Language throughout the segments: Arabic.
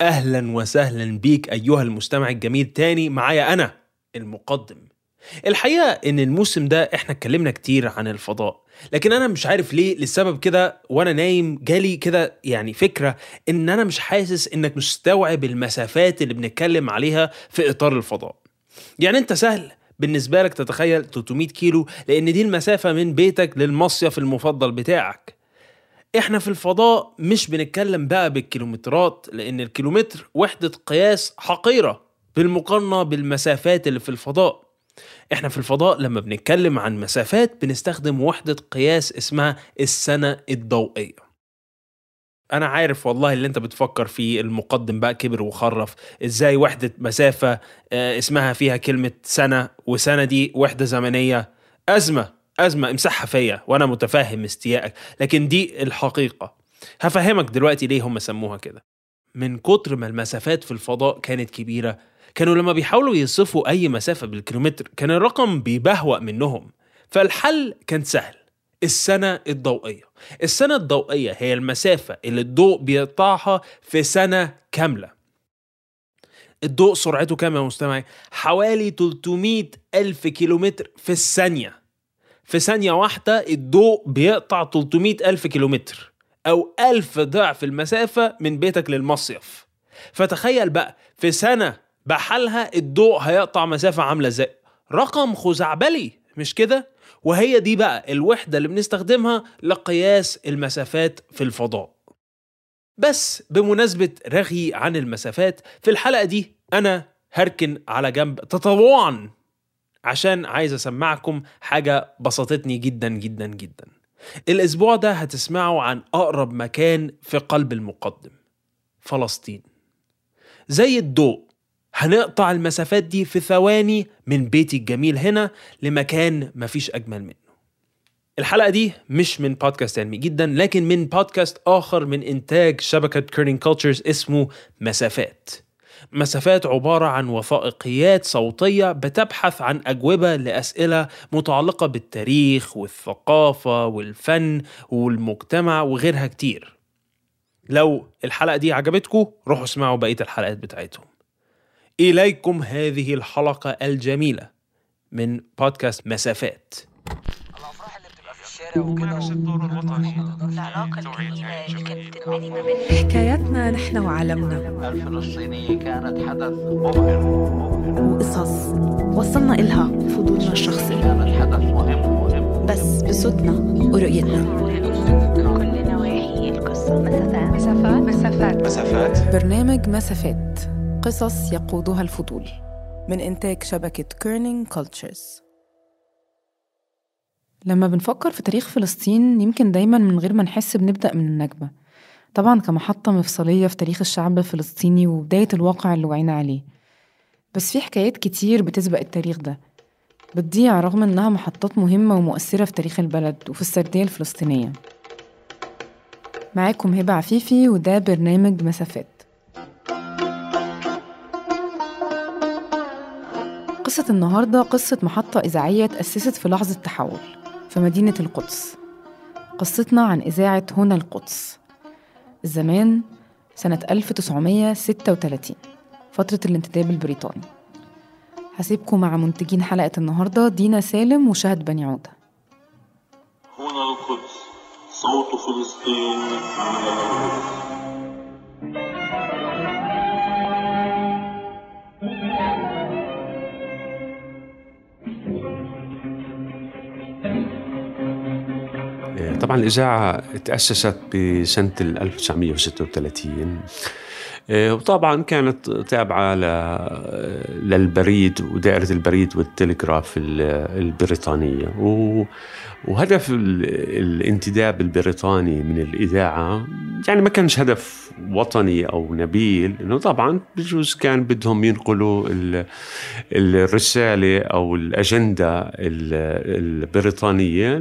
أهلا وسهلا بيك أيها المستمع الجميل تاني معايا أنا المقدم. الحقيقة إن الموسم ده إحنا اتكلمنا كتير عن الفضاء لكن أنا مش عارف ليه لسبب كده وأنا نايم جالي كده يعني فكرة إن أنا مش حاسس إنك مستوعب المسافات اللي بنتكلم عليها في إطار الفضاء. يعني أنت سهل بالنسبة لك تتخيل 300 كيلو لأن دي المسافة من بيتك للمصيف المفضل بتاعك. إحنا في الفضاء مش بنتكلم بقى بالكيلومترات لأن الكيلومتر وحدة قياس حقيرة بالمقارنة بالمسافات اللي في الفضاء. إحنا في الفضاء لما بنتكلم عن مسافات بنستخدم وحدة قياس اسمها السنة الضوئية. أنا عارف والله اللي أنت بتفكر فيه المقدم بقى كبر وخرف إزاي وحدة مسافة آه، اسمها فيها كلمة سنة وسنة دي وحدة زمنية أزمة. أزمة امسحها فيا وأنا متفهم استيائك لكن دي الحقيقة. هفهمك دلوقتي ليه هم سموها كده. من كتر ما المسافات في الفضاء كانت كبيرة كانوا لما بيحاولوا يصفوا أي مسافة بالكيلومتر كان الرقم بيبهوأ منهم. فالحل كان سهل السنة الضوئية. السنة الضوئية هي المسافة اللي الضوء بيقطعها في سنة كاملة. الضوء سرعته كام يا مستمعي؟ حوالي 300 ألف كيلومتر في الثانية. في ثانية واحدة الضوء بيقطع 300 ألف كيلومتر أو ألف ضعف المسافة من بيتك للمصيف. فتخيل بقى في سنة بحالها الضوء هيقطع مسافة عاملة إزاي؟ رقم خزعبلي مش كده؟ وهي دي بقى الوحدة اللي بنستخدمها لقياس المسافات في الفضاء. بس بمناسبة رغي عن المسافات في الحلقة دي أنا هركن على جنب تطوعا. عشان عايز أسمعكم حاجة بسطتني جدا جدا جدا. الأسبوع ده هتسمعوا عن أقرب مكان في قلب المقدم فلسطين. زي الضوء هنقطع المسافات دي في ثواني من بيتي الجميل هنا لمكان مفيش أجمل منه. الحلقة دي مش من بودكاست علمي جدا لكن من بودكاست آخر من إنتاج شبكة Kerning Cultures اسمه مسافات. مسافات عبارة عن وثائقيات صوتية بتبحث عن أجوبة لأسئلة متعلقة بالتاريخ والثقافة والفن والمجتمع وغيرها كتير. لو الحلقة دي عجبتكم روحوا اسمعوا بقية الحلقات بتاعتهم. إليكم هذه الحلقة الجميلة من بودكاست مسافات. وكده الدور الوطني. العلاقة الجميلة اللي كانت حكاياتنا نحن وعالمنا. الفلسطينية كانت حدث مبهر. مبهر. وقصص. وصلنا إلها. بفضولنا الشخصي. كانت حدث مهم. مهم بس بصوتنا ورؤيتنا. كل نواحي القصة. مسافات. مسافات. مسافات. مسافات. برنامج مسافات. قصص يقودها الفضول. من إنتاج شبكة Kerning Cultures لما بنفكر في تاريخ فلسطين يمكن دايما من غير ما نحس بنبدأ من النكبة طبعا كمحطة مفصلية في تاريخ الشعب الفلسطيني وبداية الواقع اللي وعينا عليه. بس في حكايات كتير بتسبق التاريخ ده. بتضيع رغم إنها محطات مهمة ومؤثرة في تاريخ البلد وفي السردية الفلسطينية. معاكم هبة عفيفي وده برنامج مسافات. قصة النهاردة قصة محطة إذاعية تأسست في لحظة تحول. في مدينة القدس. قصتنا عن إذاعة هنا القدس. الزمان سنة 1936 فترة الانتداب البريطاني. هسيبكم مع منتجين حلقة النهاردة دينا سالم وشهد بني عودة. هنا القدس صوت فلسطين. من القدس طبعا الإذاعة تأسست بسنة ال 1936 آه، وطبعا كانت تابعة للبريد ودائرة البريد والتلغراف ال- البريطانية. وهدف ال- الانتداب البريطاني من الإذاعة يعني ما كانش هدف وطني أو نبيل إنه طبعا بجوز كان بدهم ينقلوا ال- الرسالة أو الأجندة ال- البريطانية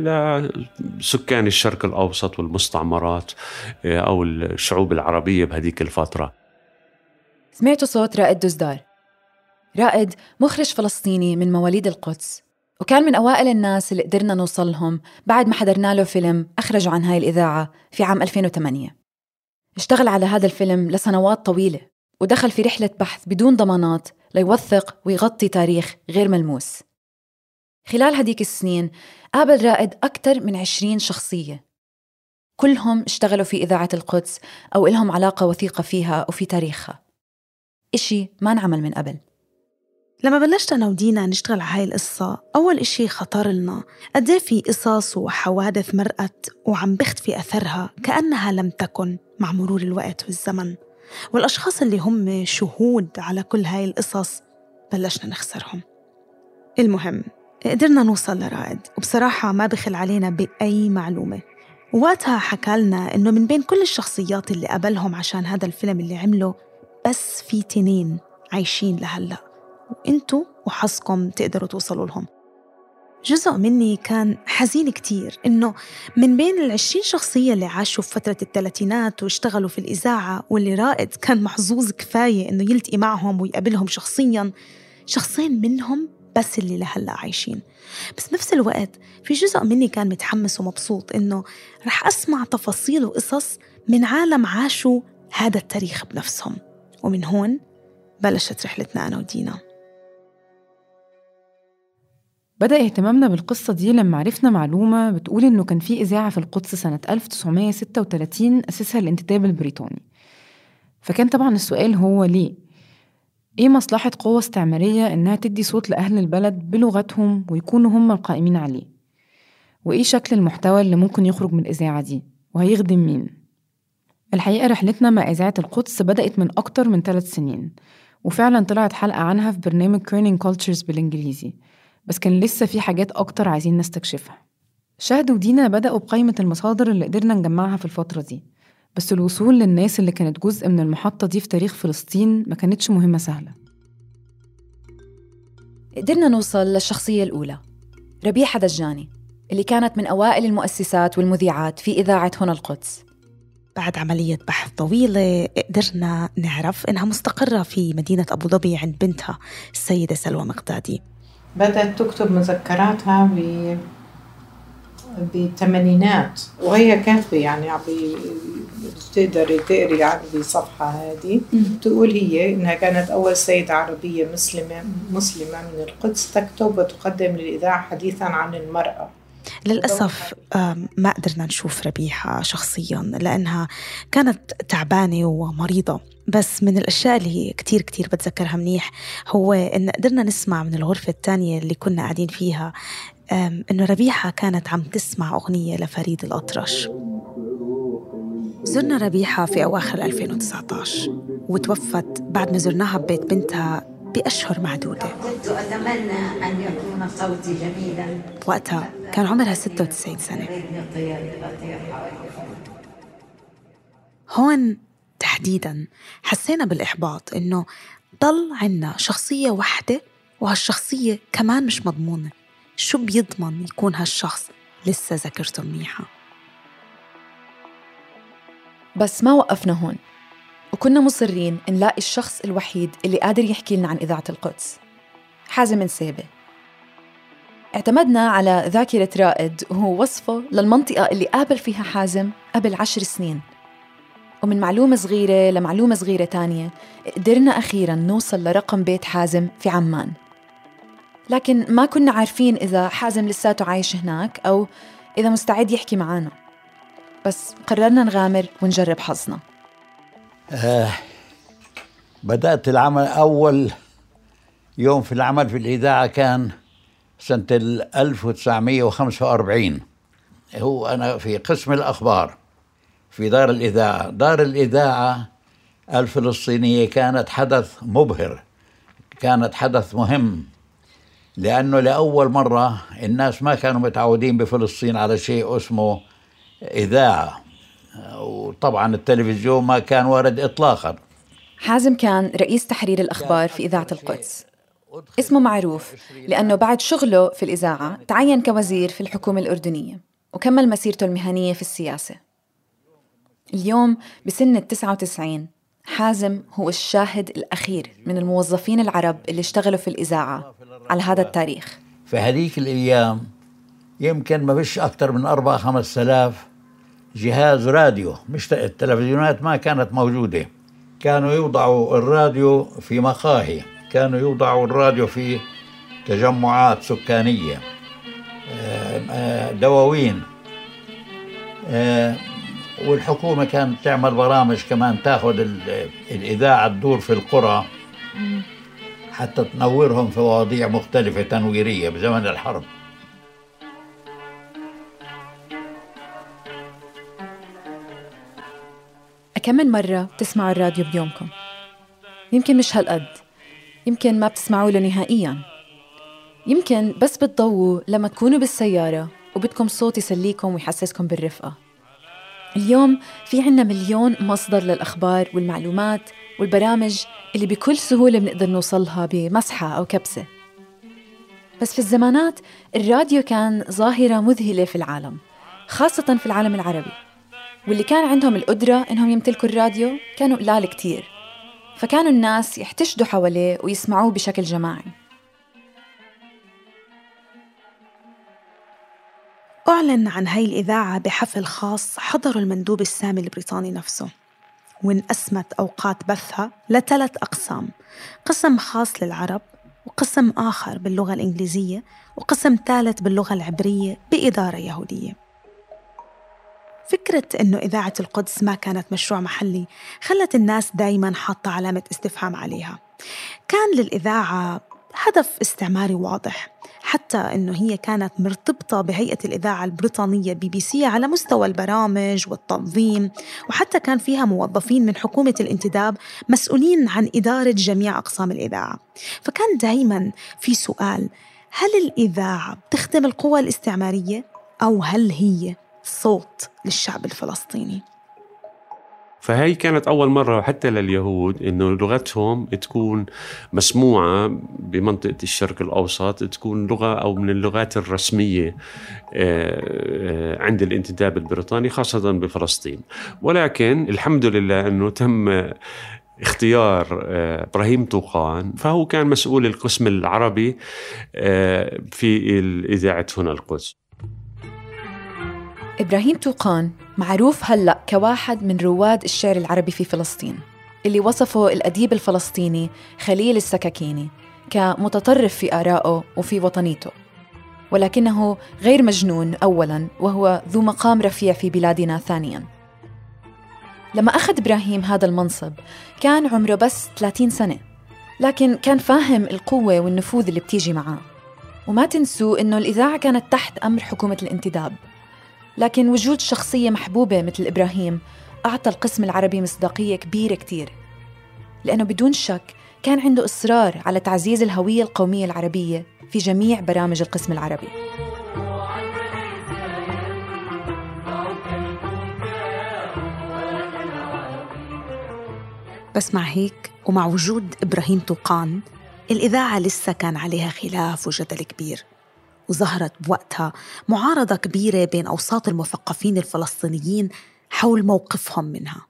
لسكان الشرق الأوسط والمستعمرات آه، أو الشعوب العربية بهذيك الفترة. سمعتوا صوت رائد دزدار رائد مخرج فلسطيني من مواليد القدس وكان من أوائل الناس اللي قدرنا نوصلهم بعد ما حضرنا له فيلم أخرجوا عن هاي الإذاعة في عام 2008 اشتغل على هذا الفيلم لسنوات طويلة ودخل في رحلة بحث بدون ضمانات ليوثق ويغطي تاريخ غير ملموس. خلال هديك السنين قابل رائد أكثر من عشرين شخصية. كلهم اشتغلوا في إذاعة القدس أو إلهم علاقة وثيقة فيها وفي تاريخها. إشي ما انعمل من قبل. لما بلشت أنا ودينا نشتغل على هاي القصة أول إشي خطر لنا قد إيه في قصص وحوادث مرقت وعم بختفي أثرها كأنها لم تكن مع مرور الوقت والزمن. والأشخاص اللي هم شهود على كل هاي القصص بلشنا نخسرهم. المهم قدرنا نوصل لرائد وبصراحة ما بخل علينا بأي معلومة. ووقتها حكى لنا إنه من بين كل الشخصيات اللي قابلهم عشان هذا الفيلم اللي عمله بس في تنين عايشين لهلأ. وإنتوا وحظكم تقدروا توصلوا لهم. جزء مني كان حزين كتير إنه من بين العشرين شخصية اللي عاشوا في فترة الثلاثينات واشتغلوا في الإذاعة واللي رائد كان محظوظ كفاية إنه يلتقي معهم ويقابلهم شخصياً شخصين منهم بس اللي لهلأ عايشين. بس بنفس الوقت في جزء مني كان متحمس ومبسوط إنه رح أسمع تفاصيل وقصص من عالم عاشوا هذا التاريخ بنفسهم. ومن هون بلشت رحلتنا أنا ودينا بدأ اهتمامنا بالقصة دي لما عرفنا معلومة بتقول إنه كان في إذاعة في القدس سنة 1936 أسسها الانتداب البريطاني فكان طبعا السؤال هو ليه؟ إيه مصلحة قوة استعمارية إنها تدي صوت لأهل البلد بلغتهم ويكونوا هم القائمين عليه؟ وإيه شكل المحتوى اللي ممكن يخرج من الإذاعة دي؟ وهيخدم مين؟ الحقيقة رحلتنا مع إذاعة القدس بدأت من أكتر من ثلاث سنين وفعلا طلعت حلقة عنها في برنامج Kerning Cultures بالإنجليزي بس كان لسه في حاجات أكتر عايزين نستكشفها. شهد ودينا بدأوا بقائمة المصادر اللي قدرنا نجمعها في الفترة دي بس الوصول للناس اللي كانت جزء من المحطة دي في تاريخ فلسطين ما كانتش مهمة سهلة. قدرنا نوصل للشخصية الأولى ربيحة دجاني اللي كانت من أوائل المؤسسات والمذيعات في إذاعة هنا القدس. بعد عملية بحث طويلة قدرنا نعرف إنها مستقرة في مدينة أبو ظبي عند بنتها السيدة سلوى مقدادي. بدأت تكتب مذكراتها ب بالثمانينات وهي كاتبة يعني بتقدري تقري عربي صفحة هذه. تقول هي إنها كانت أول سيدة عربية مسلمة مسلمة من القدس تكتب وتقدم للإذاعة حديثا عن المرأة. للأسف ما قدرنا نشوف ربيحة شخصيا لأنها كانت تعبانة ومريضة. بس من الأشياء اللي كتير كتير بتذكرها منيح هو إن قدرنا نسمع من الغرفة الثانية اللي كنا قاعدين فيها إنه ربيحة كانت عم تسمع أغنية لفريد الأطرش. زرنا ربيحة في أواخر 2019 وتوفت بعد ما زرناها ببيت بنتها بأشهر معدودة. كنت أتمنى أن يكون صوتي جميلا. وقتها كان عمرها 96 سنة. هون تحديدا حسينا بالإحباط إنه ضل عنا شخصية واحدة وهالشخصية كمان مش مضمونة. شو بيضمن يكون هالشخص لسه ذاكرته منيحة بس ما وقفنا هون وكنا مصرين نلاقي الشخص الوحيد اللي قادر يحكي لنا عن إذاعة القدس. حازم نسيبة اعتمدنا على ذاكرة رائد وهو وصفه للمنطقة اللي قابل فيها حازم قبل عشر سنين. ومن معلومة صغيرة لمعلومة صغيرة تانية قدرنا أخيراً نوصل لرقم بيت حازم في عمان. لكن ما كنا عارفين إذا حازم لساته عايش هناك أو إذا مستعد يحكي معانا. بس قررنا نغامر ونجرب حظنا. آه بدأت العمل أول يوم في العمل في الإذاعة كان سنة ال 1945 هو أنا في قسم الأخبار في دار الإذاعة. دار الإذاعة الفلسطينية كانت حدث مبهر كانت حدث مهم لأنه لأول مرة الناس ما كانوا متعودين بفلسطين على شيء اسمه إذاعة. وطبعا التلفزيون ما كان وارد إطلاقا. حازم كان رئيس تحرير الأخبار في إذاعة القدس. اسمه معروف لأنه بعد شغله في الإذاعة تعين كوزير في الحكومة الأردنية وكمل مسيرته المهنية في السياسة. اليوم بسن ال 99 حازم هو الشاهد الأخير من الموظفين العرب اللي اشتغلوا في الإذاعة على هذا التاريخ. في هذيك الأيام يمكن ما فيش أكثر من أربعة خمس آلاف جهاز راديو مش التلفزيونات ما كانت موجودة كانوا يوضعوا الراديو في مقاهي. كانوا يوضعوا الراديو في تجمعات سكانية آه، آه، دواوين آه، والحكومة كانت تعمل برامج كمان تاخذ ال- الإذاعة تدور في القرى حتى تنورهم في مواضيع مختلفة تنويرية بزمن الحرب كم من مرة بتسمعوا الراديو بيومكم؟ يمكن مش هالقد يمكن ما بتسمعوا له نهائياً. يمكن بس بتضووا لما تكونوا بالسيارة وبدكم صوت يسليكم ويحسسكم بالرفقة. اليوم في عنا مليون مصدر للأخبار والمعلومات والبرامج اللي بكل سهولة بنقدر نوصلها بمسحة أو كبسة. بس في الزمانات الراديو كان ظاهرة مذهلة في العالم خاصة في العالم العربي. واللي كان عندهم القدرة إنهم يمتلكوا الراديو كانوا قلال كتير. فكانوا الناس يحتشدوا حواليه ويسمعوه بشكل جماعي. أعلن عن هاي الإذاعة بحفل خاص حضره المندوب السامي البريطاني نفسه. وانقسمت أوقات بثها لثلاث أقسام. قسم خاص للعرب وقسم آخر باللغة الإنجليزية وقسم ثالث باللغة العبرية بإدارة يهودية. فكرة إنه إذاعة القدس ما كانت مشروع محلي خلت الناس دايما حاطة علامة استفهام عليها. كان للإذاعة هدف استعماري واضح حتى إنه هي كانت مرتبطة بهيئة الإذاعة البريطانية بي بي سي على مستوى البرامج والتنظيم وحتى كان فيها موظفين من حكومة الانتداب مسؤولين عن إدارة جميع أقسام الإذاعة. فكان دايما في سؤال هل الإذاعة بتخدم القوى الاستعمارية أو هل هي صوت للشعب الفلسطيني؟ فهي كانت أول مرة حتى لليهود إنه لغتهم تكون مسموعة بمنطقة الشرق الأوسط تكون لغة أو من اللغات الرسمية آه، آه، عند الانتداب البريطاني خاصة بفلسطين ولكن الحمد لله أنه تم اختيار آه، إبراهيم طوقان فهو كان مسؤول القسم العربي في إذاعة هنا القدس إبراهيم توقان معروف هلأ كواحد من رواد الشعر العربي في فلسطين اللي وصفه الأديب الفلسطيني خليل السكاكيني كمتطرف في آرائه وفي وطنيته. ولكنه غير مجنون أولاً وهو ذو مقام رفيع في بلادنا ثانياً. لما أخذ إبراهيم هذا المنصب كان عمره بس 30 سنة لكن كان فاهم القوة والنفوذ اللي بتيجي معاه. وما تنسوا إنه الإذاعة كانت تحت أمر حكومة الانتداب. لكن وجود شخصية محبوبة مثل إبراهيم أعطى القسم العربي مصداقية كبيرة كتير. لأنه بدون شك كان عنده إصرار على تعزيز الهوية القومية العربية في جميع برامج القسم العربي. بس مع هيك ومع وجود إبراهيم طوقان الإذاعة لسه كان عليها خلاف وجدل كبير. وظهرت بوقتها معارضة كبيرة بين أوساط المثقفين الفلسطينيين حول موقفهم منها.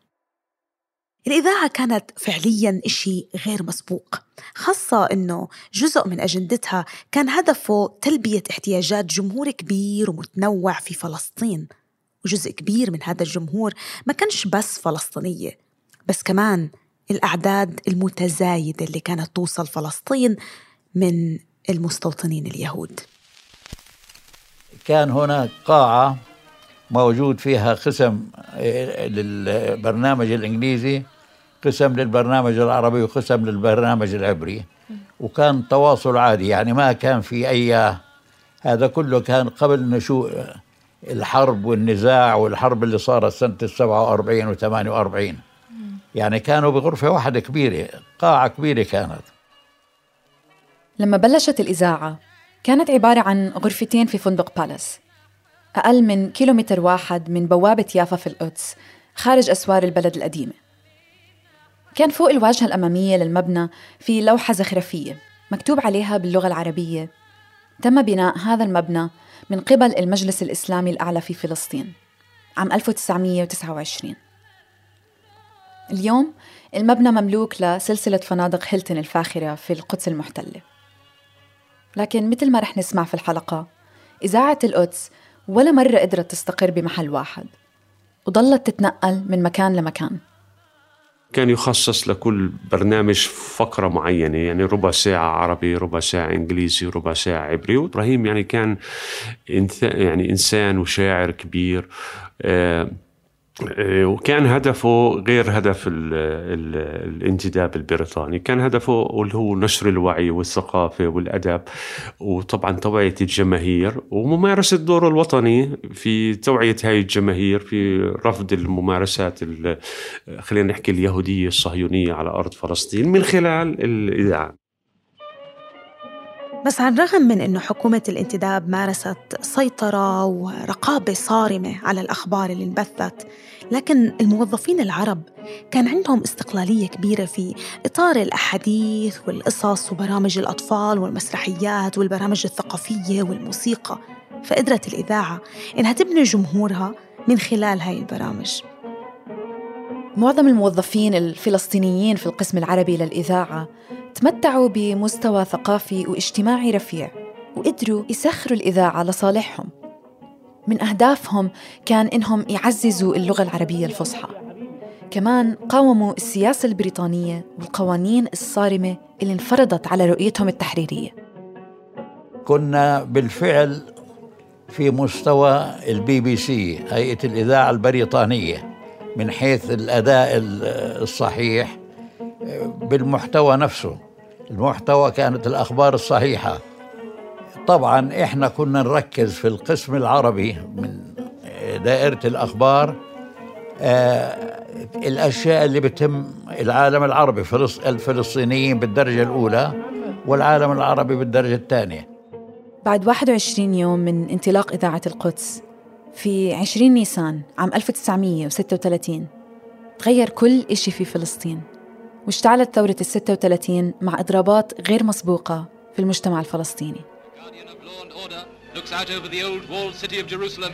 الإذاعة كانت فعلياً إشي غير مسبوق خاصة أنه جزء من أجندتها كان هدفه تلبية احتياجات جمهور كبير ومتنوع في فلسطين وجزء كبير من هذا الجمهور ما كانش بس فلسطينية بس كمان الأعداد المتزايدة اللي كانت توصل فلسطين من المستوطنين اليهود. كان هناك قاعة موجود فيها قسم آه، للبرنامج الإنجليزي قسم للبرنامج العربي وقسم للبرنامج العبري. وكان تواصل عادي يعني ما كان في أي هذا كله كان قبل نشوء الحرب والنزاع والحرب اللي صارت سنة السبعة وأربعين وثمانية وأربعين. يعني كانوا بغرفة واحدة كبيرة قاعة كبيرة كانت. لما بلشت الإذاعة كانت عبارة عن غرفتين في فندق بالاس. أقل من كيلومتر واحد من بوابة يافا في القدس خارج أسوار البلد القديمة. كان فوق الواجهة الأمامية للمبنى في لوحة زخرفية مكتوب عليها باللغة العربية تم بناء هذا المبنى من قبل المجلس الإسلامي الأعلى في فلسطين عام 1929 اليوم المبنى مملوك لسلسلة فنادق هيلتون الفاخرة في القدس المحتلة. لكن مثل ما رح نسمع في الحلقة إذاعة القدس ولا مرة قدرت تستقر بمحل واحد وضلت تتنقل من مكان لمكان. كان يخصص لكل برنامج فقرة معينة يعني ربع ساعة عربي ربع ساعة إنجليزي ربع ساعة عبري. وإبراهيم يعني كان يعني إنسان وشاعر كبير آه وكان هدفه غير هدف ال ال الانتداب البريطاني كان هدفه اللي هو نشر الوعي والثقافة والأدب وطبعا توعية الجماهير وممارسة دوره الوطني في توعية هاي الجماهير في رفض الممارسات خلينا نحكي اليهودية الصهيونية على أرض فلسطين من خلال الإذاعة. بس على الرغم من أنه حكومة الانتداب مارست سيطرة ورقابة صارمة على الأخبار اللي انبثت لكن الموظفين العرب كان عندهم استقلالية كبيرة في إطار الأحاديث والقصص وبرامج الأطفال والمسرحيات والبرامج الثقافية والموسيقى. فقدرت الإذاعة إنها تبني جمهورها من خلال هاي البرامج. معظم الموظفين الفلسطينيين في القسم العربي للإذاعة تمتعوا بمستوى ثقافي واجتماعي رفيع وقدروا يسخروا الإذاعة لصالحهم من أهدافهم كان إنهم يعززوا اللغة العربية الفصحى. كمان قاوموا السياسة البريطانية والقوانين الصارمة اللي انفرضت على رؤيتهم التحريرية. كنا بالفعل في مستوى البي بي سي هيئة الإذاعة البريطانية من حيث الأداء الصحيح بالمحتوى نفسه. المحتوى كانت الأخبار الصحيحة. طبعا إحنا كنا نركز في القسم العربي من دائرة الأخبار آه الأشياء اللي بتم العالم العربي الفلسطينيين بالدرجة الأولى والعالم العربي بالدرجة الثانية. بعد 21 يوم من انطلاق إذاعة القدس في 20 نيسان عام 1936 تغير كل إشي في فلسطين. واشتعلت ثورة ال 36 مع إضرابات غير مسبوقة في المجتمع الفلسطيني looks out over the old walled city of Jerusalem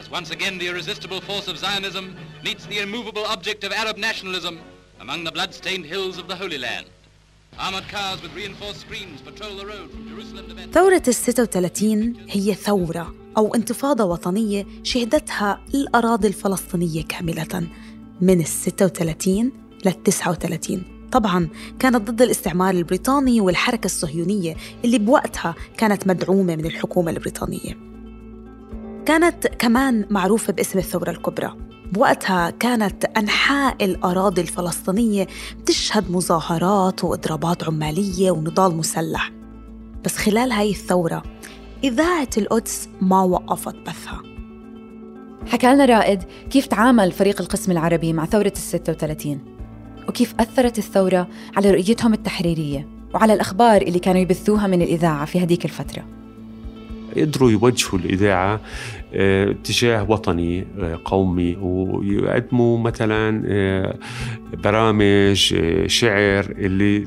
as once again the irresistible force of Zionism meets the immovable object of Arab nationalism among the blood-stained hills of the Holy Land. Armored cars with reinforced screens patrol the road from Jerusalem to Bethlehem. ثورة ال 36 هي ثورة أو انتفاضة وطنية شهدتها الأراضي الفلسطينية كاملة من ال 36 لل 39 طبعا كانت ضد الاستعمار البريطاني والحركة الصهيونية اللي بوقتها كانت مدعومة من الحكومة البريطانية. كانت كمان معروفة باسم الثورة الكبرى. بوقتها كانت أنحاء الأراضي الفلسطينية بتشهد مظاهرات وإضرابات عمالية ونضال مسلح. بس خلال هاي الثورة إذاعة القدس ما وقفت بثها. حكى لنا رائد كيف تعامل فريق القسم العربي مع ثورة الستة وثلاثين؟ وكيف أثرت الثورة على رؤيتهم التحريرية وعلى الأخبار اللي كانوا يبثوها من الإذاعة في هذيك الفترة. قدروا يوجهوا الإذاعة اتجاه وطني آه، قومي ويقدموا مثلا آه، برامج شعر اللي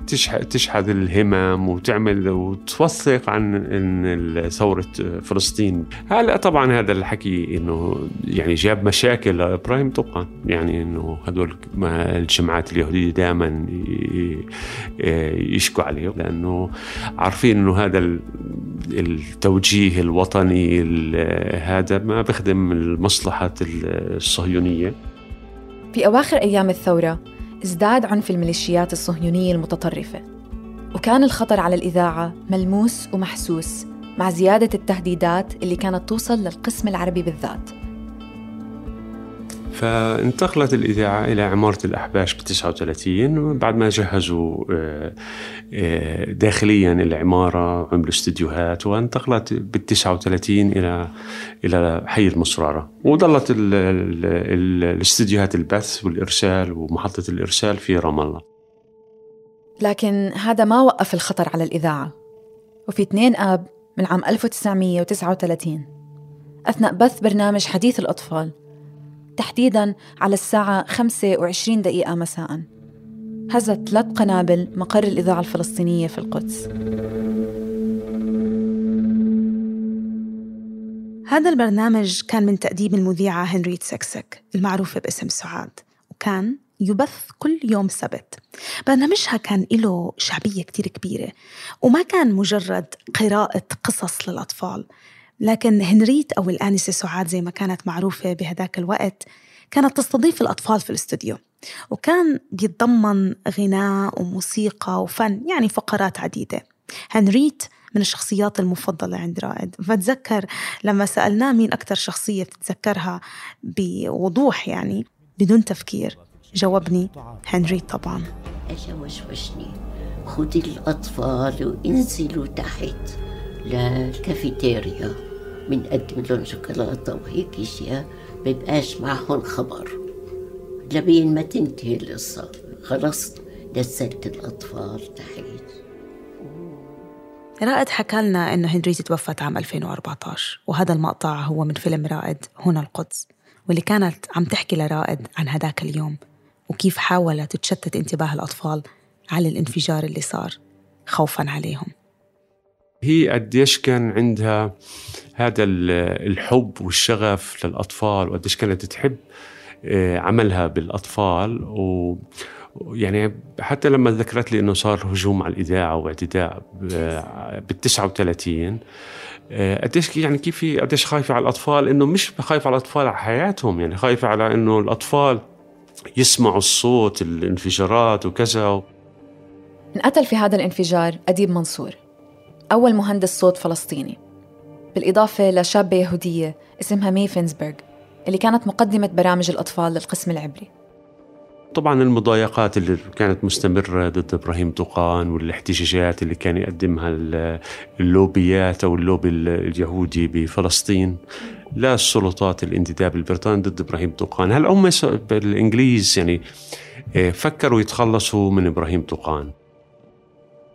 تشحذ الهمم وتعمل وتوثق عن إن ثوره فلسطين. هلا طبعا هذا الحكي إنه يعني جاب مشاكل لإبراهيم طبعا يعني إنه هدول الجماعات اليهودية دائما يشكوا عليه لأنه عارفين إنه هذا التوجيه الوطني هذا ما بخدم المصلحة الصهيونية. في أواخر أيام الثورة ازداد عنف الميليشيات الصهيونية المتطرفة وكان الخطر على الإذاعة ملموس ومحسوس مع زيادة التهديدات اللي كانت توصل للقسم العربي بالذات. فانتقلت الإذاعة إلى عمارة الأحباش ب 39 بعد ما جهزوا آه، آه، داخليا العمارة عملوا استديوهات وانتقلت بال 39 إلى إلى حي المصرارة وظلت الاستديوهات البث والإرسال ومحطة الإرسال في رام الله. لكن هذا ما وقف الخطر على الإذاعة. وفي 2 آب من عام 1939 أثناء بث برنامج حديث الأطفال. تحديداً على الساعة 25 دقيقة مساءً هزت ثلاث قنابل مقر الإذاعة الفلسطينية في القدس. هذا البرنامج كان من تأديب المذيعة هنريت سكسك المعروفة باسم سعاد وكان يبث كل يوم سبت. برنامجها كان له شعبية كتير كبيرة وما كان مجرد قراءة قصص للأطفال. لكن هنريت أو الآنسة سعاد زي ما كانت معروفة بهذاك الوقت كانت تستضيف الأطفال في الاستوديو. وكان بيتضمن غناء وموسيقى وفن يعني فقرات عديدة. هنريت من الشخصيات المفضلة عند رائد. بتذكر لما سألناه مين أكثر شخصية بتتذكرها بوضوح يعني بدون تفكير جاوبني هنريت طبعا. أجا وشوشني خدي الأطفال وانزلوا تحت. للكافيتيريا بنقدم لهم شوكولاتة وهيك أشياء بيبقاش معهم خبر لبين ما تنتهي القصة. خلص نزلت الأطفال تحت رائد حكى لنا إنه هنريت توفت عام 2014 وهذا المقطع هو من فيلم رائد هنا القدس واللي كانت عم تحكي لرائد عن هداك اليوم وكيف حاولت تشتت انتباه الأطفال على الانفجار اللي صار خوفا عليهم. هي قديش كان عندها هذا الحب والشغف للأطفال وقديش كانت تحب آه، عملها بالأطفال. و يعني حتى لما ذكرت لي إنه صار هجوم على الإذاعة واعتداء بال 39 آه، قديش يعني كيف قديش خايفة على الأطفال؟ إنه مش خايفة على الأطفال على حياتهم. يعني خايفة على إنه الأطفال يسمعوا الصوت الانفجارات وكذا انقتل في هذا الانفجار أديب منصور. أول مهندس صوت فلسطيني. بالإضافة لشابة يهودية اسمها مي فينزبرغ اللي كانت مقدمة برامج الأطفال للقسم العبري. طبعا المضايقات اللي كانت مستمرة ضد إبراهيم طوقان والاحتجاجات اللي كان يقدمها اللوبيات أو اللوبي اليهودي بفلسطين لا السلطات الانتداب البريطاني ضد إبراهيم طوقان. هل هم بالإنجليز يعني آه، فكروا يتخلصوا من إبراهيم طوقان؟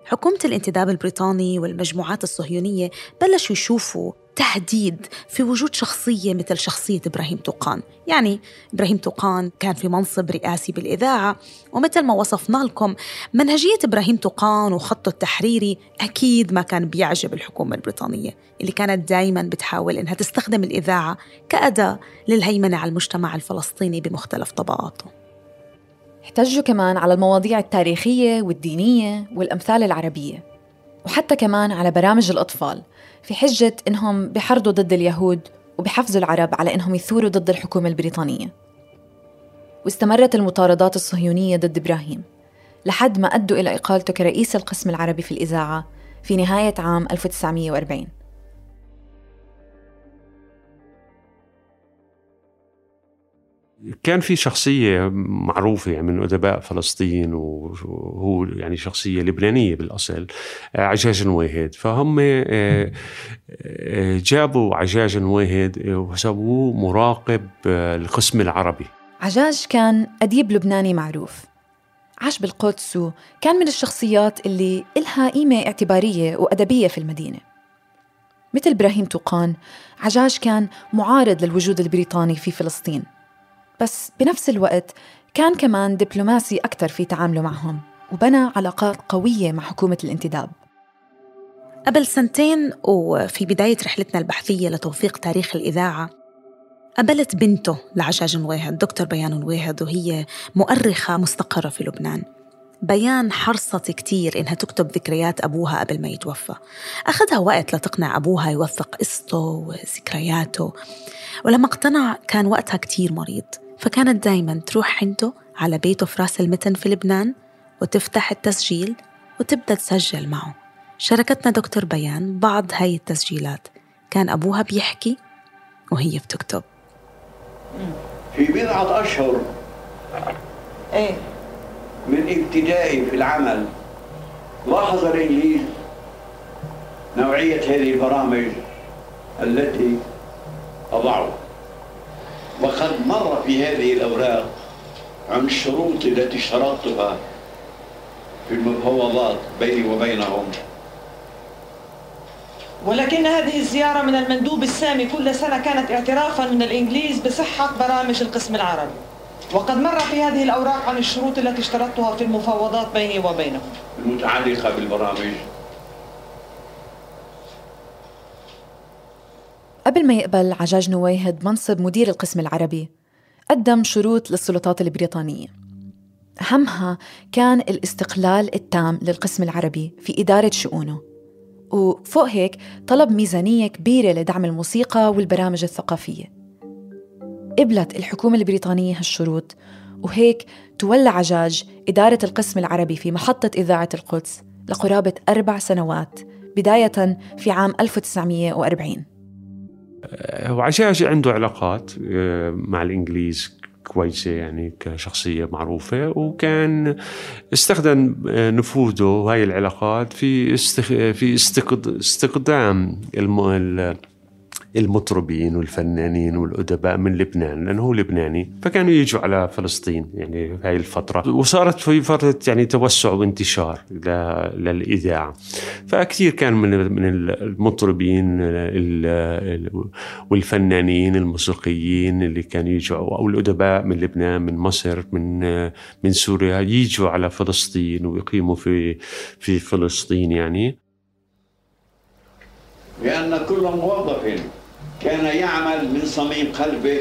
حكومة الانتداب البريطاني والمجموعات الصهيونية بلشوا يشوفوا تهديد في وجود شخصية مثل شخصية إبراهيم توقان. يعني إبراهيم توقان كان في منصب رئاسي بالإذاعة ومثل ما وصفنا لكم منهجية إبراهيم توقان وخطه التحريري أكيد ما كان بيعجب الحكومة البريطانية اللي كانت دايما بتحاول إنها تستخدم الإذاعة كأداة للهيمنة على المجتمع الفلسطيني بمختلف طبقاته. احتجوا كمان على المواضيع التاريخية والدينية والأمثال العربية وحتى كمان على برامج الأطفال في حجة إنهم بحرضوا ضد اليهود وبحفزوا العرب على إنهم يثوروا ضد الحكومة البريطانية. واستمرت المطاردات الصهيونية ضد إبراهيم لحد ما أدوا إلى إقالته كرئيس القسم العربي في الإذاعة في نهاية عام 1940 كان في شخصية معروفة يعني من أدباء فلسطين وهو يعني شخصية لبنانية بالأصل عجاج نويهد فهم آه، آه، جابوا عجاج نويهد وسووه مراقب آه، القسم العربي. عجاج كان أديب لبناني معروف. عاش بالقدس وكان من الشخصيات اللي إلها قيمة اعتبارية وأدبية في المدينة. مثل إبراهيم توقان عجاج كان معارض للوجود البريطاني في فلسطين. بس بنفس الوقت كان كمان دبلوماسي أكثر في تعامله معهم وبنى علاقات قوية مع حكومة الانتداب. قبل سنتين وفي بداية رحلتنا البحثية لتوثيق تاريخ الإذاعة قابلت بنته لعجاج نويهد دكتور بيان نويهد وهي مؤرخة مستقرة في لبنان. بيان حرصت كتير إنها تكتب ذكريات أبوها قبل ما يتوفى. أخذها وقت لتقنع أبوها يوثق قصته وذكرياته ولما اقتنع كان وقتها كتير مريض. فكانت دايما تروح عنده على بيته في راس المتن في لبنان وتفتح التسجيل وتبدأ تسجل معه. شاركتنا دكتور بيان بعض هاي التسجيلات. كان أبوها بيحكي وهي بتكتب. في بضعة أشهر إيه. من ابتدائي في العمل لاحظ الإنجليز نوعية هذه البرامج التي أضعوا وقد مر في هذه الأوراق عن الشروط التي اشترطتها في المفاوضات بيني وبينهم. ولكن هذه الزيارة من المندوب السامي كل سنة كانت اعترافا من الإنجليز بصحة برامج القسم العربي. وقد مر في هذه الأوراق عن الشروط التي اشترطتها في المفاوضات بيني وبينهم. المتعلقة بالبرامج. قبل ما يقبل عجاج نويهد منصب مدير القسم العربي قدم شروط للسلطات البريطانية. أهمها كان الاستقلال التام للقسم العربي في إدارة شؤونه. وفوق هيك طلب ميزانية كبيرة لدعم الموسيقى والبرامج الثقافية. قبلت الحكومة البريطانية هالشروط وهيك تولى عجاج إدارة القسم العربي في محطة إذاعة القدس لقرابة أربع سنوات بداية في عام 1940 وعجاج عنده علاقات آه، مع الإنجليز كويسة يعني كشخصية معروفة وكان استخدم آه، نفوذه وهي العلاقات في استخ... في استقد... استخدام الم... ال- المطربين والفنانين والأدباء من لبنان لأنه هو لبناني فكانوا يجوا على فلسطين يعني هاي الفترة وصارت في فترة يعني توسع وانتشار. للإذاعة فكثير كان من من المطربين ال- ال- والفنانين الموسيقيين اللي كانوا يجوا أو الأدباء من لبنان من مصر من من سوريا يجوا على فلسطين ويقيموا في في فلسطين يعني لأن كل موظف كان يعمل من صميم قلبه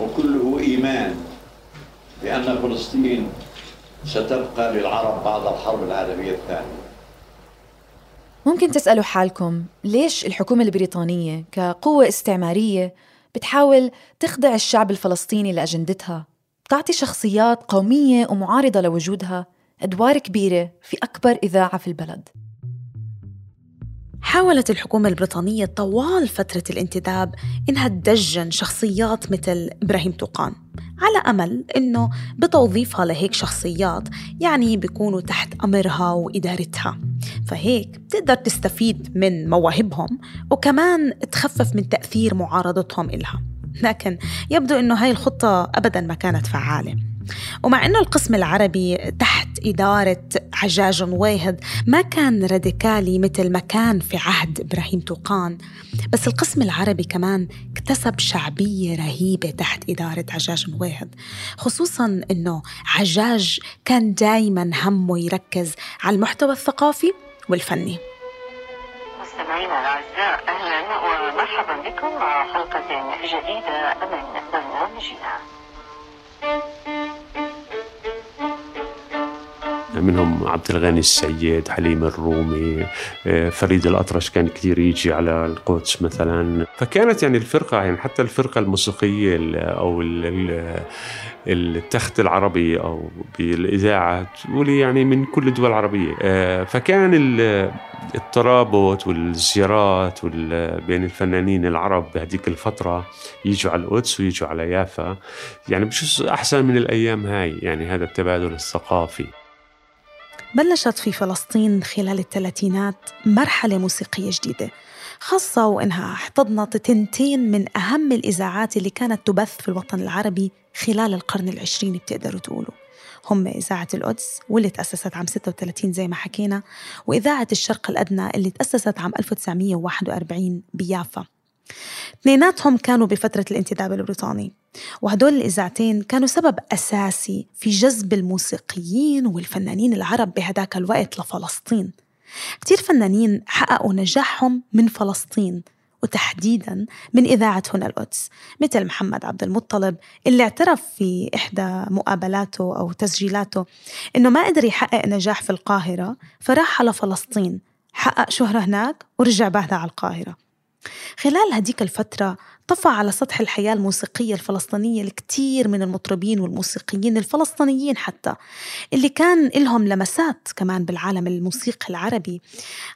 وكله إيمان بأن فلسطين ستبقى للعرب بعد الحرب العالمية الثانية. ممكن تسألوا حالكم ليش الحكومة البريطانية كقوة استعمارية بتحاول تخضع الشعب الفلسطيني لأجندتها؟ بتعطي شخصيات قومية ومعارضة لوجودها أدوار كبيرة في أكبر إذاعة في البلد. حاولت الحكومة البريطانية طوال فترة الانتداب إنها تدجن شخصيات مثل إبراهيم توقان على أمل إنه بتوظيفها لهيك شخصيات يعني بيكونوا تحت أمرها وإدارتها. فهيك بتقدر تستفيد من مواهبهم وكمان تخفف من تأثير معارضتهم إلها. لكن يبدو إنه هاي الخطة أبداً ما كانت فعالة. ومع أنه القسم العربي تحت إدارة عجاج واهد ما كان راديكالي مثل ما كان في عهد إبراهيم توقان. بس القسم العربي كمان اكتسب شعبية رهيبة تحت إدارة عجاج واهد خصوصا أنه عجاج كان دايما همه يركز على المحتوى الثقافي والفني. مستمعينا الأعزاء أهلا ومرحبا بكم مع حلقة جديدة من برنامجنا. منهم عبد الغني السيد حليم الرومي آه، فريد الأطرش كان كثير يجي على القدس مثلا. فكانت يعني الفرقة يعني حتى الفرقة الموسيقية ال- أو ال- ال- التخت العربي أو بالإذاعة تقولي يعني من كل الدول العربية. آه، فكان ال- الترابط والزيارات وال- بين الفنانين العرب بهذيك الفترة يجوا على القدس ويجوا على يافا. يعني مش أحسن من الأيام هاي يعني هذا التبادل الثقافي. بلشت في فلسطين خلال الثلاثينات مرحلة موسيقية جديدة خاصة وإنها احتضنت تنتين من أهم الإذاعات اللي كانت تبث في الوطن العربي خلال القرن العشرين بتقدروا تقولوا. هم إذاعة القدس واللي تأسست عام 36 زي ما حكينا وإذاعة الشرق الأدنى اللي تأسست عام 1941 بيافا. اثنيناتهم كانوا بفترة الانتداب البريطاني وهدول الإذاعتين كانوا سبب أساسي في جذب الموسيقيين والفنانين العرب بهداك الوقت لفلسطين. كتير فنانين حققوا نجاحهم من فلسطين وتحديدا من إذاعة هنا القدس مثل محمد عبد المطلب اللي اعترف في إحدى مقابلاته أو تسجيلاته إنه ما قدر يحقق نجاح في القاهرة فراح على فلسطين حقق شهرة هناك ورجع بعدها على القاهرة. خلال هديك الفترة طفى على سطح الحياة الموسيقية الفلسطينية الكثير من المطربين والموسيقيين الفلسطينيين حتى اللي كان لهم لمسات كمان بالعالم الموسيقي العربي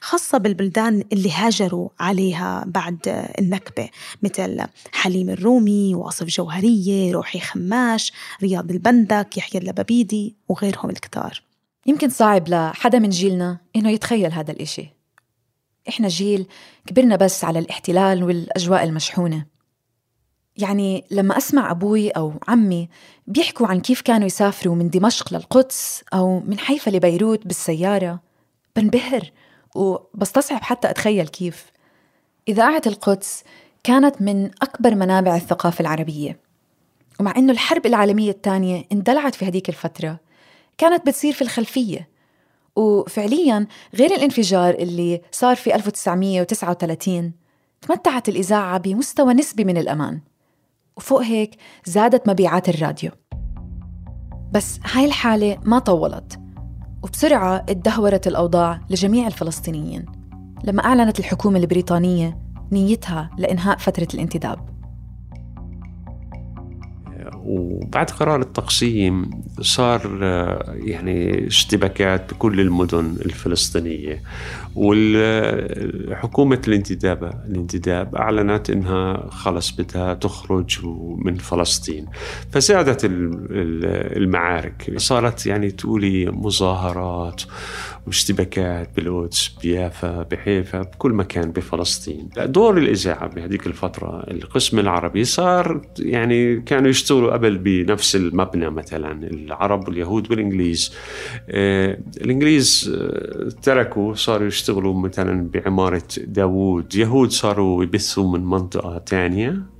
خاصة بالبلدان اللي هاجروا عليها بعد النكبة مثل حليم الرومي وأصف جوهرية روحي خماش رياض البندك يحيى اللبابيدي وغيرهم الكتار. يمكن صعب لحدا من جيلنا إنه يتخيل هذا الإشي. إحنا جيل كبرنا بس على الاحتلال والأجواء المشحونة. يعني لما أسمع أبوي أو عمي بيحكوا عن كيف كانوا يسافروا من دمشق للقدس أو من حيفا لبيروت بالسيارة بنبهر وبستصعب حتى أتخيل كيف. إذاعة القدس كانت من أكبر منابع الثقافة العربية ومع إنه الحرب العالمية الثانية اندلعت في هديك الفترة كانت بتصير في الخلفية. وفعليا غير الانفجار اللي صار في 1939 تمتعت الإذاعة بمستوى نسبي من الأمان. وفوق هيك زادت مبيعات الراديو. بس هاي الحالة ما طولت وبسرعة اتدهورت الأوضاع لجميع الفلسطينيين لما أعلنت الحكومة البريطانية نيتها لإنهاء فترة الانتداب. وبعد قرار التقسيم صار آه، يعني اشتباكات بكل المدن الفلسطينية. وحكومة الانتداب الانتداب أعلنت أنها خلص بدها تخرج من فلسطين. فزادت المعارك. صارت يعني تقولي مظاهرات واشتباكات بالقدس بيافا بحيفا بكل مكان بفلسطين. دور الإذاعة بهذيك الفترة القسم العربي صار يعني كانوا يشتغلوا قبل بنفس المبنى مثلا العرب واليهود والإنجليز. آه الإنجليز آه تركوا صاروا يشتغلوا مثلا بعمارة داوود. يهود صاروا يبثوا من منطقة تانية. آه،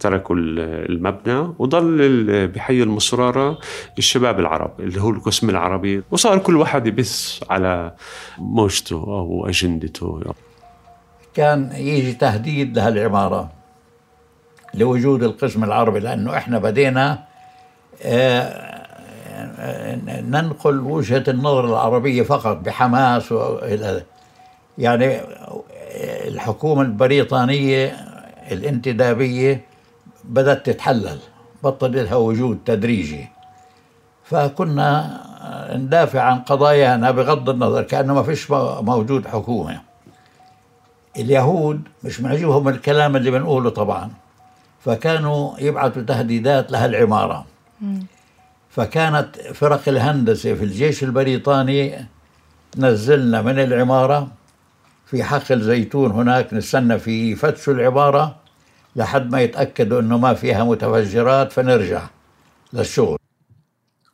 تركوا المبنى وضل بحي المصرارة الشباب العرب اللي هو القسم العربي. وصار كل واحد يبث على موجته أو أجندته. كان يجي تهديد لهالعمارة لوجود القسم العربي لأنه إحنا بدينا آه، ننقل وجهة النظر العربية فقط بحماس وإلى يعني الحكومة البريطانية الانتدابية بدأت تتحلل بطل لها وجود تدريجي. فكنا ندافع عن قضايانا بغض النظر كأنه ما فيش موجود حكومة. اليهود مش معجبهم الكلام اللي بنقوله طبعا فكانوا يبعثوا تهديدات لها العمارة. فكانت فرق الهندسة في الجيش البريطاني نزلنا من العمارة في حقل زيتون هناك نستنى في يفتشوا العبارة لحد ما يتأكدوا أنه ما فيها متفجرات فنرجع للشغل.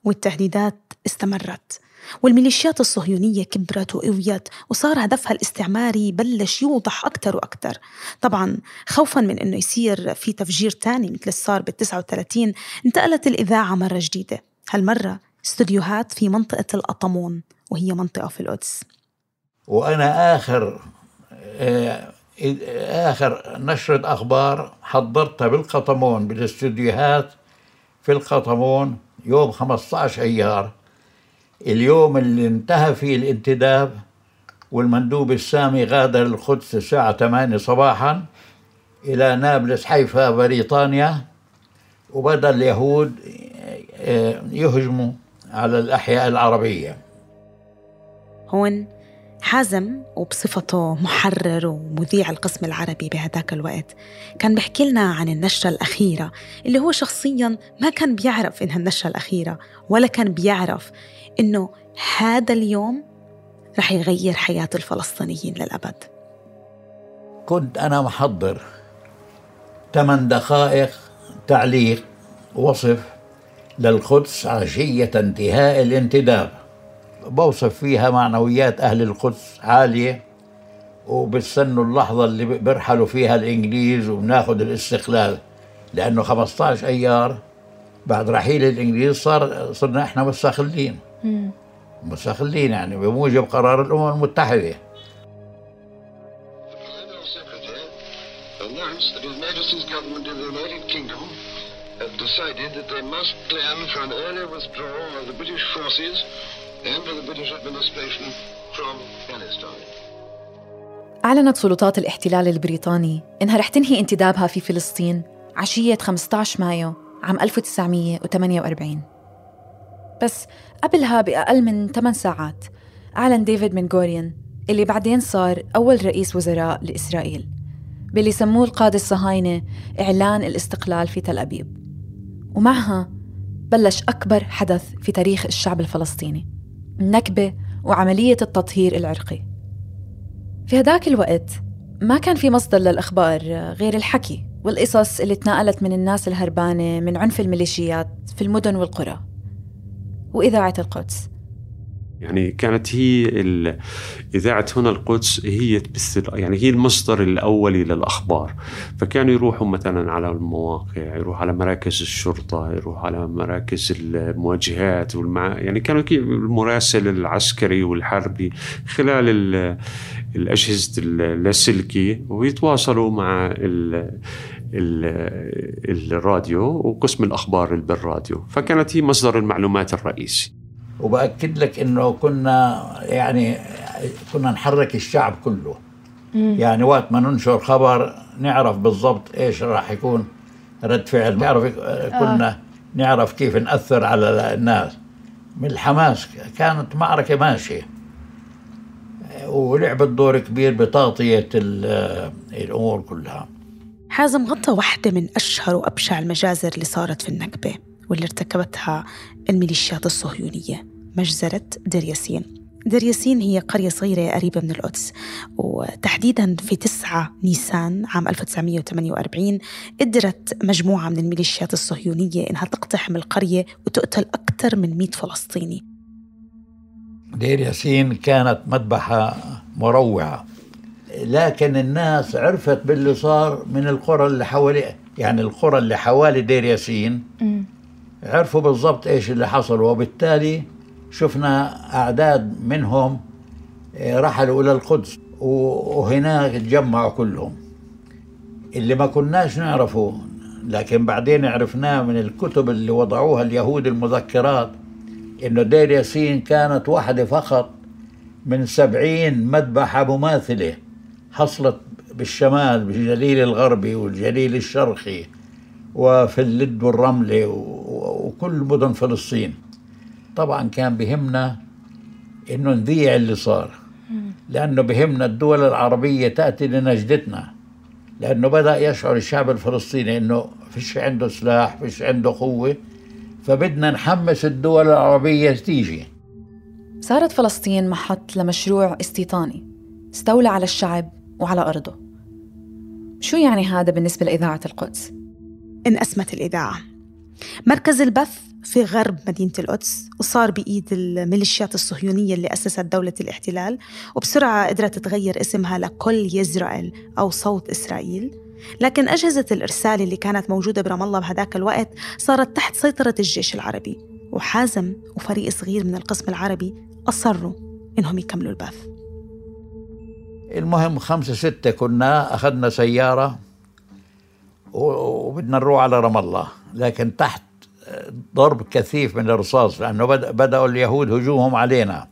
والتهديدات استمرت والميليشيات الصهيونية كبرت وقويت وصار هدفها الاستعماري بلش يوضح أكثر وأكثر طبعا خوفا من أنه يصير في تفجير تاني مثل صار بال 39 انتقلت الإذاعة مرة جديدة. هالمرة استوديوهات في منطقة الأطمون وهي منطقة في القدس. وأنا آخر آه، آخر نشرة أخبار حضرتها بالقطمون بالاستوديوهات في القطمون يوم 15 أيار اليوم اللي انتهى فيه الانتداب والمندوب السامي غادر القدس الساعة 8 صباحا إلى نابلس حيفا بريطانيا وبدأ اليهود آه، يهجموا على الأحياء العربية. هون حازم وبصفته محرر ومذيع القسم العربي بهداك الوقت كان بيحكي لنا عن النشرة الأخيرة اللي هو شخصيا ما كان بيعرف إنها النشرة الأخيرة ولا كان بيعرف إنه هذا اليوم رح يغير حياة الفلسطينيين للأبد. كنت أنا محضر ثمان دقائق تعليق وصف للقدس عشية انتهاء الانتداب. بوصف فيها معنويات أهل القدس عالية وبستنوا اللحظة اللي بيرحلوا فيها الإنجليز وبناخذ الاستقلال لأنه 15 أيار بعد رحيل الإنجليز صار صرنا إحنا مستقلين. مستقلين يعني بموجب قرار الأمم المتحدة. Decided that they must plan for an early withdrawal of the British forces أعلنت سلطات الاحتلال البريطاني إنها رح تنهي انتدابها في فلسطين عشية 15 مايو عام 1948 بس قبلها بأقل من 8 ساعات أعلن ديفيد منغوريان اللي بعدين صار أول رئيس وزراء لإسرائيل باللي سموه القادة الصهاينة إعلان الاستقلال في تل أبيب. ومعها بلش أكبر حدث في تاريخ الشعب الفلسطيني. النكبة وعملية التطهير العرقي. في هداك الوقت ما كان في مصدر للأخبار غير الحكي والقصص اللي تناقلت من الناس الهربانة من عنف الميليشيات في المدن والقرى. وإذاعة القدس. يعني كانت هي إذاعة هنا القدس هي تبث يعني هي المصدر الأولي للأخبار فكانوا يروحوا مثلا على المواقع يروحوا على مراكز الشرطة يروحوا على مراكز المواجهات والمع... يعني كانوا المراسل العسكري والحربي خلال الأجهزة اللاسلكي ويتواصلوا مع ال... الراديو وقسم الأخبار بالراديو. فكانت هي مصدر المعلومات الرئيسي. وبأكد لك إنه كنا يعني كنا نحرك الشعب كله. مم. يعني وقت ما ننشر خبر نعرف بالضبط إيش راح يكون رد فعل نعرف كنا نعرف كيف نأثر على الناس. من الحماس كانت معركة ماشية. ولعبت دور كبير بتغطية ال- الأمور كلها. حازم غطى واحدة من أشهر وأبشع المجازر اللي صارت في النكبة واللي ارتكبتها الميليشيات الصهيونية. مجزرة دير ياسين. دير ياسين هي قرية صغيرة قريبة من القدس وتحديدا في 9 نيسان عام 1948 قدرت مجموعة من الميليشيات الصهيونية إنها تقتحم القرية وتقتل أكثر من 100 فلسطيني. دير ياسين كانت مذبحة مروعة لكن الناس عرفت باللي صار من القرى اللي حوالي يعني القرى اللي حوالي دير ياسين. عرفوا بالضبط إيش اللي حصل وبالتالي شفنا أعداد منهم آه، رحلوا إلى القدس وهناك تجمعوا كلهم. اللي ما كناش نعرفه لكن بعدين عرفناه من الكتب اللي وضعوها اليهود المذكرات إنه دير ياسين كانت واحدة فقط من سبعين مذبحة مماثلة حصلت بالشمال بالجليل الغربي والجليل الشرقي وفي اللد والرملة وكل مدن فلسطين. طبعا كان بهمنا إنه نذيع اللي صار. لأنه بهمنا الدول العربية تأتي لنجدتنا. لأنه بدأ يشعر الشعب الفلسطيني إنه فيش عنده سلاح فيش عنده قوة فبدنا نحمس الدول العربية تيجي. صارت فلسطين محط لمشروع استيطاني. استولى على الشعب وعلى أرضه. شو يعني هذا بالنسبة لإذاعة القدس؟ انقسمت الإذاعة. مركز البث في غرب مدينة القدس وصار بإيد الميليشيات الصهيونية اللي أسست دولة الاحتلال وبسرعة قدرت تغير اسمها لكل يزرائيل أو صوت إسرائيل. لكن أجهزة الإرسال اللي كانت موجودة برام الله بهداك الوقت صارت تحت سيطرة الجيش العربي. وحازم وفريق صغير من القسم العربي أصروا إنهم يكملوا البث المهم خمسة ستة كنا أخذنا سيارة وبدنا نروح على رام الله. لكن تحت ضرب كثيف من الرصاص لأنه بدأ بدأوا اليهود هجومهم علينا.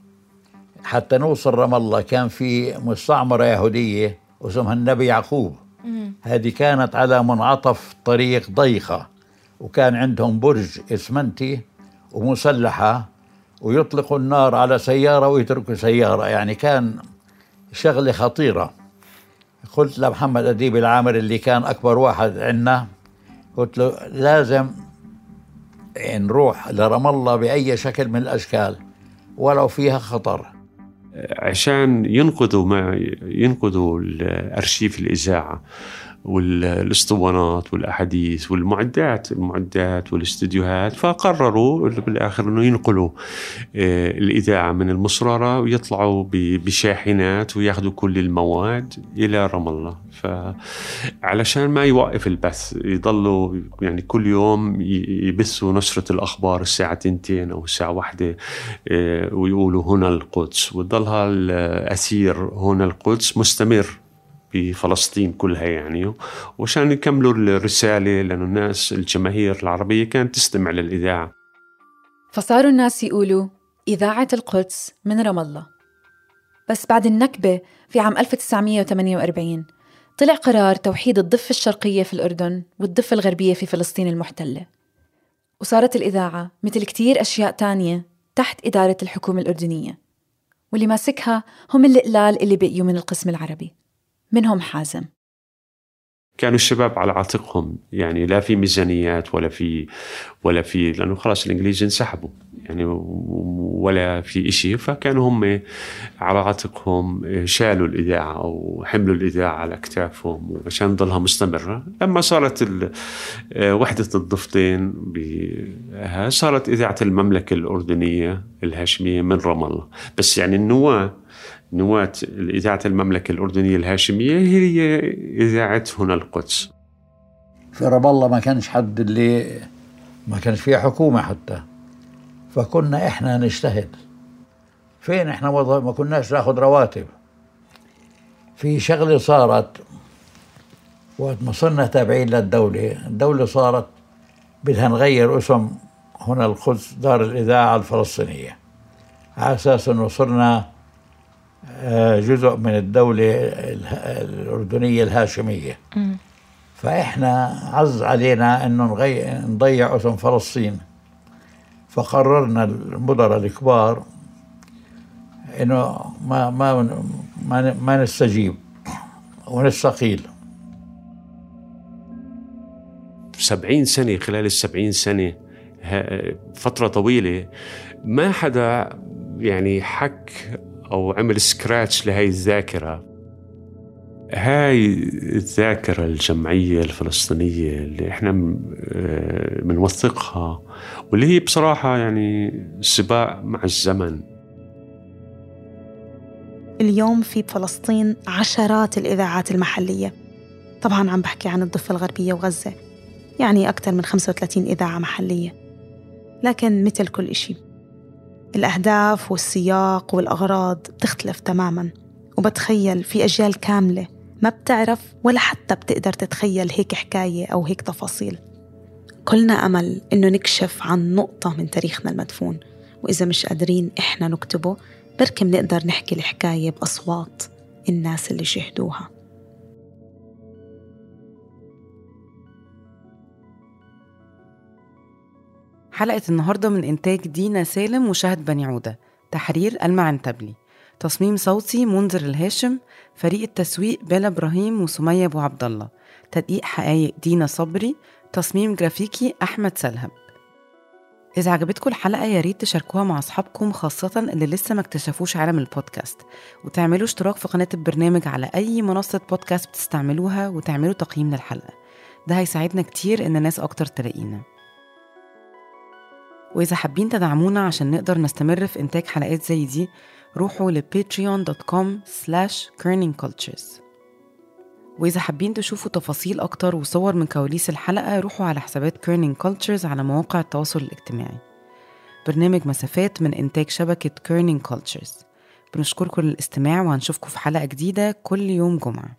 حتى نوصل رام الله كان في مستعمرة يهودية اسمها النبي يعقوب. هذه كانت على منعطف طريق ضيقة وكان عندهم برج إسمنتي ومسلحة ويطلقوا النار على سيارة ويتركوا سيارة. يعني كان شغلة خطيرة. قلت لمحمد أديب العامر اللي كان أكبر واحد عندنا قلت له لازم نروح لرام الله بأي شكل من الأشكال ولو فيها خطر. عشان ينقذوا ما ينقذوا الارشيف الإذاعة. والاسطوانات والأحاديث والمعدات المعدات والإستديوهات. فقرروا بالآخر إنه ينقلوا آه، الإذاعة من المصرره ويطلعوا بشاحنات وياخذوا كل المواد إلى رام الله. فعلشان ما يوقف البث يضلوا يعني كل يوم يبثوا نشرة الأخبار الساعة تنتين أو الساعة واحدة آه، ويقولوا هنا القدس. وتضلها الاسير هنا القدس مستمر. في فلسطين كلها يعني وعشان يكملوا الرسالة لأنه الناس الجماهير العربية كانت تستمع للإذاعة. فصاروا الناس يقولوا إذاعة القدس من رام الله. بس بعد النكبة في عام 1948 طلع قرار توحيد الضفة الشرقية في الأردن والضفة الغربية في فلسطين المحتلة. وصارت الإذاعة مثل كتير أشياء تانية تحت إدارة الحكومة الأردنية. واللي ماسكها هم القلال اللي بقيوا من القسم العربي. منهم حازم. كانوا الشباب على عاتقهم يعني لا في ميزانيات ولا في ولا في لأنه خلاص الإنجليز انسحبوا يعني ولا في إشي. فكانوا هم على عاتقهم شالوا الإذاعة أو حملوا الإذاعة على أكتافهم عشان تضلها مستمرة. لما صارت ال- وحدة الضفتين صارت إذاعة المملكة الأردنية الهاشمية من رام الله بس يعني النواة نواة إذاعة المملكة الأردنية الهاشمية هي إذاعة هنا القدس. في رام الله ما كانش حد اللي ما كانش فيها حكومة حتى. فكنا إحنا نجتهد. فين إحنا وضع ما كناش ناخذ رواتب. في شغلة صارت وقت ما صرنا تابعين للدولة الدولة صارت بدها نغير اسم هنا القدس دار الإذاعة الفلسطينية. على أساس أنه صرنا جزء من الدولة الأردنية الهاشمية. فإحنا عز علينا إنه نغي... نضيع أسم فلسطين. فقررنا المدراء الكبار إنه ما ما ما, ما نستجيب ونستقيل. سبعين سنة خلال السبعين سنة فترة طويلة ما حدا يعني حك أو عمل سكراتش لهي الذاكرة. هاي الذاكرة الجمعية الفلسطينية اللي إحنا م- آه، بنوثقها واللي هي بصراحة يعني سباق مع الزمن. اليوم في بفلسطين عشرات الإذاعات المحلية. طبعا عم بحكي عن الضفة الغربية وغزة يعني أكثر من 35 إذاعة محلية. لكن مثل كل إشي الأهداف والسياق والأغراض بتختلف تماما. وبتخيل في أجيال كاملة ما بتعرف ولا حتى بتقدر تتخيل هيك حكاية أو هيك تفاصيل. كلنا أمل إنه نكشف عن نقطة من تاريخنا المدفون. وإذا مش قادرين إحنا نكتبه بركي بنقدر نحكي الحكاية بأصوات الناس اللي شهدوها. حلقة النهاردة من إنتاج دينا سالم وشهد بني عودة. تحرير المعنتبلي تصميم صوتي منذر الهاشم. فريق التسويق بلا إبراهيم وسمية أبو عبد الله تدقيق حقايق دينا صبري. تصميم جرافيكي أحمد سلهب إذا عجبتكم الحلقة يا ريت تشاركوها مع أصحابكم خاصة اللي لسه ما اكتشفوش عالم البودكاست. وتعملوا اشتراك في قناة البرنامج على أي منصة بودكاست بتستعملوها وتعملوا تقييم للحلقة. ده هيساعدنا كتير إن ناس أكتر تلاقينا. وإذا حابين تدعمونا عشان نقدر نستمر في إنتاج حلقات زي دي روحوا ل patreon.com slash kerningcultures. وإذا حابين تشوفوا تفاصيل أكتر وصور من كواليس الحلقة روحوا على حسابات Kerning Cultures على مواقع التواصل الاجتماعي. برنامج مسافات من إنتاج شبكة Kerning Cultures بنشكركم للاستماع وهنشوفكم في حلقة جديدة كل يوم جمعة.